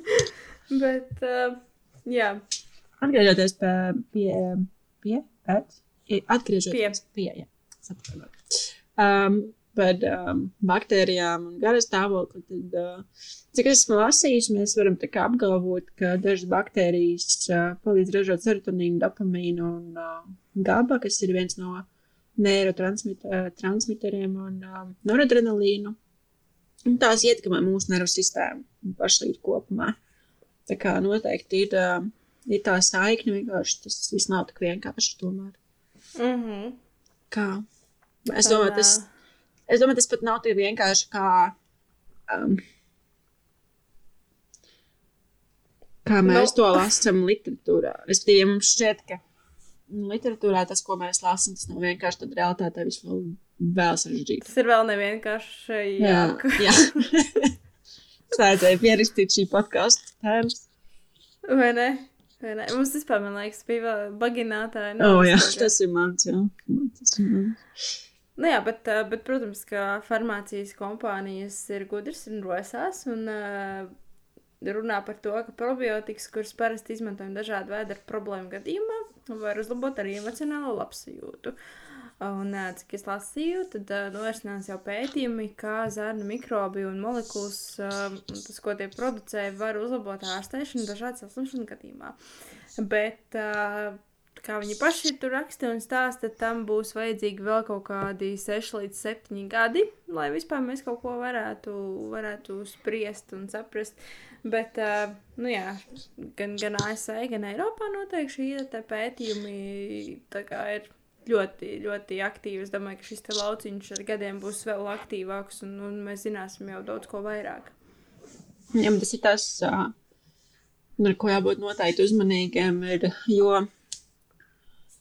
*laughs* Bet, uh, jā, Atgriežoties pie, pie, pie, pēc, atgriežoties pie, pie jā, saprotu. Um, par um, baktērijām un garas stāvokli, tad, uh, cik es esmu lasījis, mēs varam apgalvot, ka dažas baktērijas uh, palīdz ražot serotonīnu, dopamīnu un uh, GABA, kas ir viens no neurotransmiteriem un um, noradrenalīnu. Un tās ietekmē mūsu nervu sistēmu un pašlīdz kopumā. Tā kā noteikti ir, uh, ir tā saikne, vienkārši tas viss nav tik vienkārši tomēr. mm -hmm. Kā? Es domāju, tas, es domāju, tas pat nav tik vienkārši kā. Um, kā mēs Nu. to lasām literatūrā. Respektīvi, ja mums šķiet, ka nu, literatūrā tas, ko mēs lasām, tas nav vienkārši tad realitātē viss vēl, vēl sarežģītāk. tas ir vēl nevienkārši. Jā, jā. *laughs* Es vajadzēju pierakstīt šī podkāstu tēmas. vai ne? Vai ne? Mums vispār, man liekas, bija baginātāji. O, oh, jā, tas ir mans, jā. Tas ir mans. Nu jā, bet, ā, bet, protams, ka farmācijas kompānijas ir gudras un rosās un uh, runā par to, ka probiotikas, kuras parasti izmantojam dažādu veidu problēmu gadījumā, var uzlabot arī emocionālo labsajūtu. Un, ā, cik es lasīju, tad uh, norisinās jau pētījumi, kā zarnu mikrobi un molekulas, uh, tas, ko tie producē, var uzlabot ārstēšanu dažādu saslimšanu gadījumā. Bet uh, kā viņi paši tur raksta un stāsta, tam būs vajadzīgi vēl kaut kādi 6 līdz 7 gadi, lai vispār mēs kaut ko varētu, varētu spriest un saprast. Bet, uh, nu jā, gan, gan ASV, gan Eiropā noteikti te pētījumi ir ļoti, ļoti aktīvi. Es domāju, ka šis lauciņš ar gadiem būs vēl aktīvāks un, un mēs zināsim jau daudz ko vairāk. Jā, tas ir tas, ā, ar ko jābūt noteikti uzmanīgiem, ir, jo,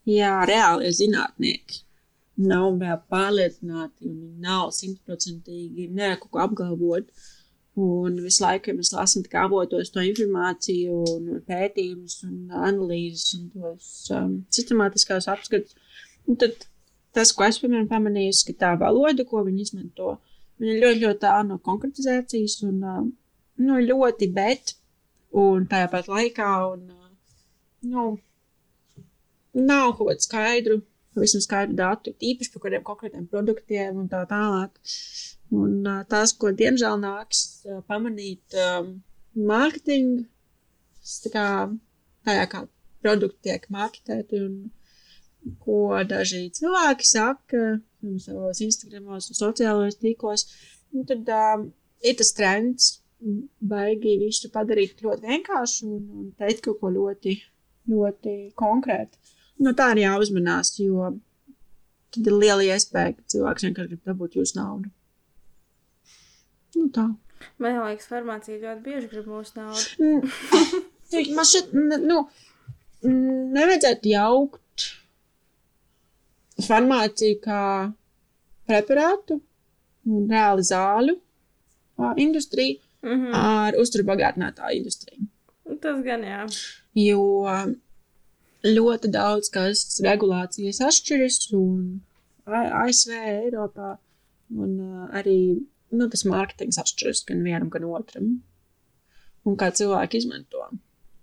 jā, reāli zinātnieki nav pārliecināti un nav simtprocentīgi nevar kaut ko apgalvot. Un visu laiku, ja mēs lasām avotos to informāciju, un pētījumus, un analīzes, un tos um, sistemātiskās apskatus, un tad tas, ko es piemēram pamanīju, ka tā valoda, ko viņi izmanto, viņa ir ļoti, ļoti tālu no konkretizācijas un um, nu, ļoti bet, un tajā pat laikā, un, uh, nu, nav kaut kādu skaidru, pavisam skaidru datu, īpaši par kādiem konkrētiem produktiem un tā tālāk. Un uh, tās, ko diemžēl nāks uh, pamanīt um, mārketinga, tā tajā, kā produkti tiek marketēti un ko daži cilvēki saka um, savos Instagramos un sociālajos tīklos, nu, tad um, ir tas trends baigi visu padarīt ļoti vienkārši un, un teikt kaut ko ļoti, ļoti konkrētu. No tā ir jāuzmanās, jo tad ir liela iespēja, ka cilvēks vienkārši grib dabūt jūsu naudu. Nu tā. Man liekas, farmācija ļoti bieži grib mūsu naudu. Mm. Man šeit, nu, nevajadzētu jaukt farmāciju kā preparātu un reāli zāļu industriju Mm -hmm. ar uzturbagātinātāju industriju. Tas gan jā. Jo ļoti daudz kas regulācijas atšķiras un ASV, Eiropā un arī nu, tas mārketings atšķiras gan vienam, gan otram. Un kā cilvēki izmanto.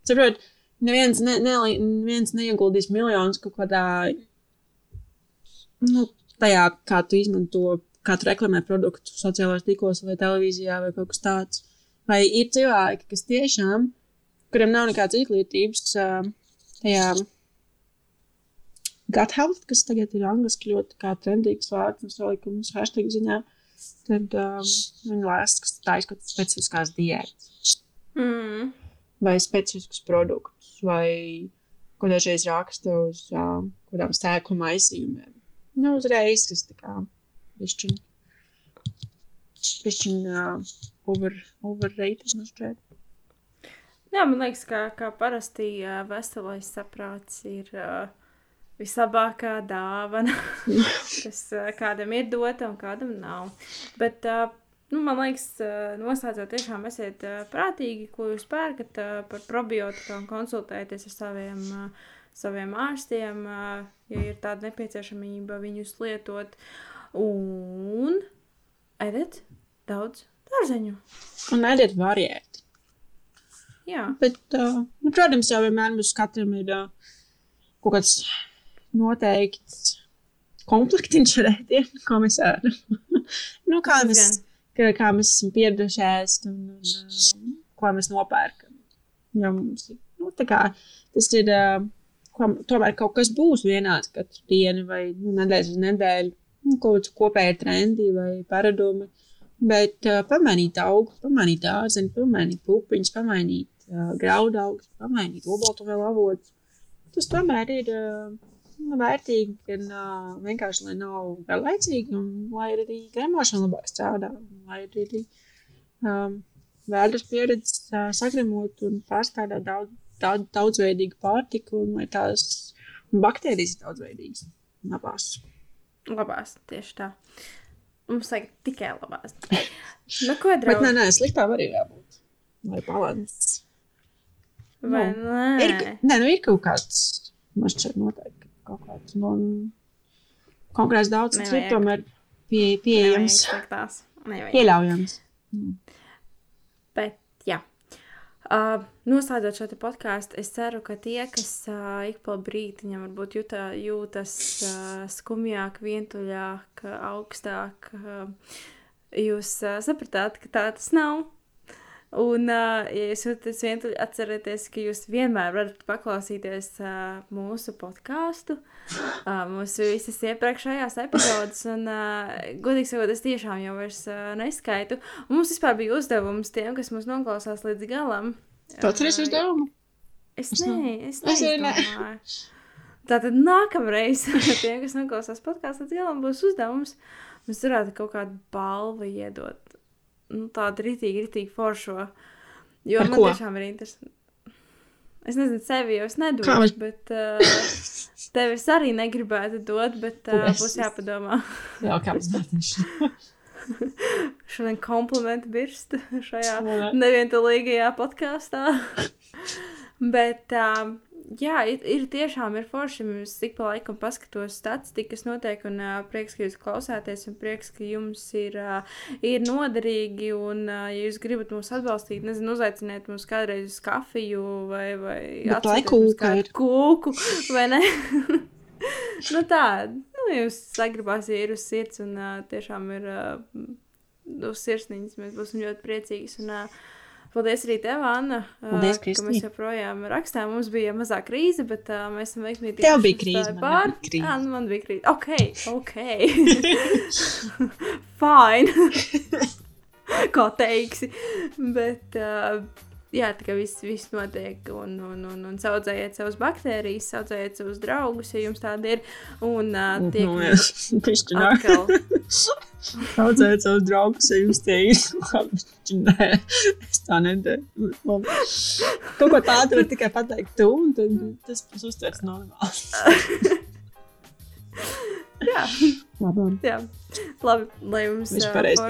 Saprot, neviens, ne, ne, neviens neieguldīs miljonus kaut kādā, nu, tajā, kā tu izmanto, kā tu reklamē produktu sociālajos tīklos vai televīzijā vai kaut kas tāds. Vai ir cilvēki, kas tiešām, kuriem nav nekādas izglītības uh, tajā gut health, kas tagad ir angliski ļoti kā trendīgs vārds un salikums hashtag ziņā, tad um, viņi lēst, kas tā izskatās specifiskās diētas Mm. vai specifiskus produktus, vai ko dažreiz raksta uz um, kādām sēklu maisījumiem. Nu, uzreiz, kas tā kā višķiņ pišķiņ uh, over, overrated, nu šķiet. Jā, man liekas, ka kā parasti uh, veselais saprāts ir vislabākā dāvana, *laughs* kas kādam ir dota un kādam nav. Bet, nu, man liekas, noslēdzot, tiešām esiet prātīgi, ko jūs pērkat par probiotikām, konsultējieties ar saviem, saviem ārstiem, ja ir tāda nepieciešamība viņus lietot. Un ēdiet daudz dārzeņu. Un ēdiet variēti. Jā, Bet, uh, nu, protams, jau vienmēr mums katram ir uh, kaut kāds noteikts komplektiņš ar ēdienu, *laughs* ko mēs ēdam. *laughs* nu, kā, mēs, kā, kā mēs esam pieraduši ēst un, un uh, ko mēs nopērkam. Jo mums ir, nu, kā tas ir, uh, ko, tomēr kaut kas būs vienāds katru dienu vai nu, nedēļas uz nedēļu. Nu, kaut kāds kopēji trendi vai paradumi. Bet uh, pamainīt augu, pamainīt dārzeņu, pamainīt pupiņus, pamainīt uh, graudaugus, pamainīt obaltumvielu avotus. Tas tomēr ir nu, vērtīgi, gan vienkārši, lai nav garlaicīgi un lai arī gremošana labāk strādā. Lai arī um, vēders pieredzi uh, sagramot un pārstrādāt daudz, daudz, daudzveidīgu pārtiku un lai tās baktērijas ir daudzveidīgas. Labās. labās, tieši tā. Mums vajag tikai labās. *laughs* Nu, ko Bet draugi? nē, nē, sliktām arī jābūt. Lai balans. Vai nu, nē? Ir, nē, nu ir kaut kāds, man šķiet, noteikti kaut kāds. Nu, konkrēts daudz, tas ir tomēr pie, pieejams, pieļaujams. Bet, jā. Uh, noslēdzot šo podkāstu, es ceru, ka tie, kas uh, ik pa brītiņam varbūt jūtā, jūtas uh, skumjāk, vientuļāk, augstāk, uh, jūs uh, sapratāt, ka tā tas nav. Un, uh, ja jūs jūtaties vientuļi, atcerieties, ka jūs vienmēr varat paklausīties uh, mūsu podkāstu, uh, mūsu visas iepriekšējās epizodes. Un, uh, godīgi sakot, es tiešām jau vairs uh, neskaitu. Un mums vispār bija uzdevums tiem, kas mūs noklausās līdz galam. Atceries Uh, uzdevumu? Es nē, es es arī ne. neizdomāju. Tātad nākamreiz *laughs* tiem, kas noklausās podkāstu līdz galam, būs uzdevums. Mēs varētu kaut kādu balvu iedot. Nu, tādu rītīgi, rītīgi foršo. Jo Par man ko? tiešām ir interesanti. Es nezinu, sevi jau es Kā nedodu, mēs- bet uh, tev es arī negribētu dot, bet uh, Es- būs jāpadomā. Jā, kā vērtēsim. *laughs* Šodien komplimenti birst šajā nevientulīgajā podkāstā. *laughs* Bet, um, jā, ir, ir tiešām ir forši. Es ik pa laikam paskatos statistiku, kas notiek, un uh, prieks, ka jūs klausāties, un prieks, ka jums ir, uh, ir noderīgi. Un, uh, ja jūs gribat mūs atbalstīt, nezinu, uzaiciniet mūs kādreiz uz kafiju vai, vai atsūtiet mums kūku, vai ne? *laughs* nu tā, nu, jūs sagribās, ja ir uz sirds, un uh, tiešām ir uh, uz sirsniņas, mēs būsim ļoti priecīgi. Un, uh, Paldies arī tev, Anna. Paldies, Kristīne. mēs joprojām rakstām. Mums bija mazā krīze, bet uh, mēs esam veiksmīgi Tev bija krīze, man nebija krīze. Nu man bija krīze. Ok, ok. *laughs* Fine. *laughs* Kā teiksi. Bet, uh, jā, tā kā viss, viss notiek. Un, un, un, un saudzējiet savus baktērijas, saudzējiet savus draugus, ja jums tādi ir. Un uh, Nu, tiekamies Pišķi *laughs* nāk. atkal. *laughs* Audzēt savus draugus, ja jums tie ir. *laughs* Labi, Nē, es tā nedaru. Kaut ko tādu var tikai pateikt tu, un tad tas būs uztverts normāli. Jā. Labi. Jā, labi, lai jums Viņš ā, pareizi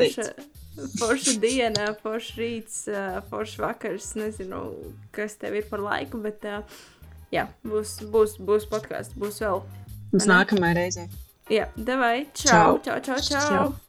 forša, diena, forša rīts, forša vakars. Nezinu, kas tev ir par laiku, bet jā, būs, būs, būs podkāsts, būs vēl. Mums nākamajā reizē. Jā, devai, Čau. čau, čau, čau. Čau. čau.